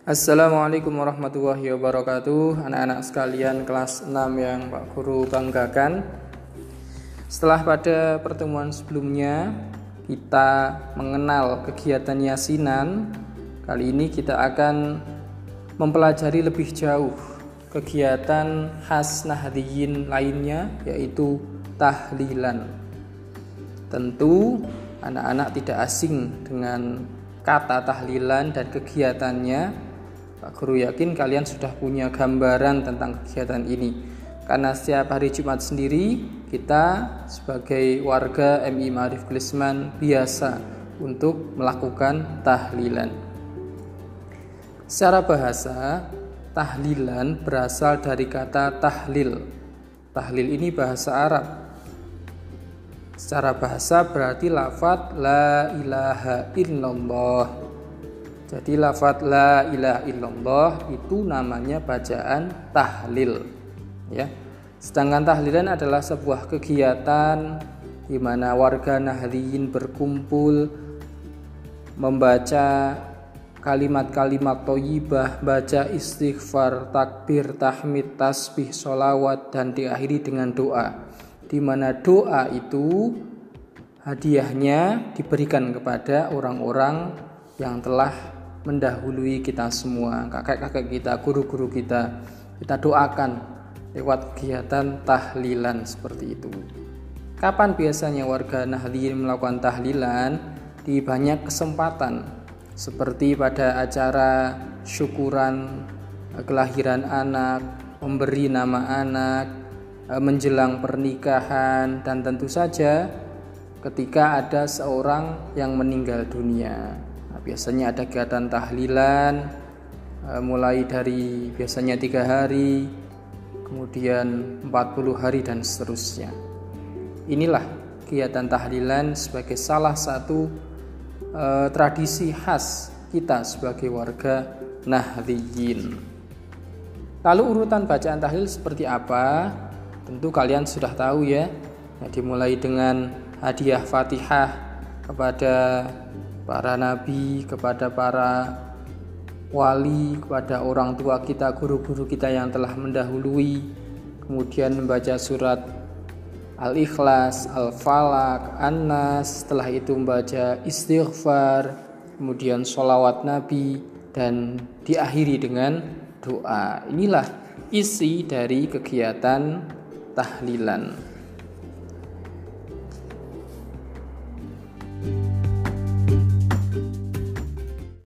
Assalamualaikum warahmatullahi wabarakatuh. Anak-anak sekalian kelas 6 yang Pak Guru banggakan. Setelah pada pertemuan sebelumnya Kita mengenal kegiatan yasinan. Kali ini kita akan mempelajari lebih jauh Kegiatan khas nahdiyin lainnya Yaitu tahlilan. Tentu anak-anak tidak asing dengan kata tahlilan dan kegiatannya Pak Guru yakin kalian sudah punya gambaran tentang kegiatan ini. Karena setiap hari Jumat sendiri kita sebagai warga MI Marif Klisman biasa untuk melakukan tahlilan. Secara bahasa, tahlilan berasal dari kata tahlil. Tahlil ini bahasa Arab. Secara bahasa berarti lafat la ilaha illallah jadi lafat la ilaha illallah itu namanya bacaan tahlil. Ya. Sedangkan tahlilan adalah sebuah kegiatan di mana warga Nahliyin berkumpul membaca kalimat-kalimat toyibah, baca istighfar, takbir, tahmid, tasbih, solawat, dan diakhiri dengan doa. Di mana doa itu hadiahnya diberikan kepada orang-orang yang telah mendahului kita semua, kakek-kakek kita, guru-guru kita. Kita doakan lewat kegiatan tahlilan seperti itu. Kapan biasanya warga Nahdliyin melakukan tahlilan? Di banyak kesempatan, seperti pada acara syukuran kelahiran anak, memberi nama anak, menjelang pernikahan, dan tentu saja ketika ada seorang yang meninggal dunia biasanya ada kegiatan tahlilan eh, mulai dari biasanya tiga hari kemudian 40 hari dan seterusnya. Inilah kegiatan tahlilan sebagai salah satu eh, tradisi khas kita sebagai warga Nahdliyin lalu urutan bacaan tahlil seperti apa? Tentu kalian sudah tahu ya. Nah, dimulai dengan hadiah fatihah kepada para nabi, kepada para wali, kepada orang tua kita, guru-guru kita yang telah mendahului, kemudian membaca surat Al-Ikhlas, Al-Falak, An-Nas, setelah itu membaca istighfar, kemudian sholawat Nabi, dan diakhiri dengan doa. Inilah isi dari kegiatan tahlilan.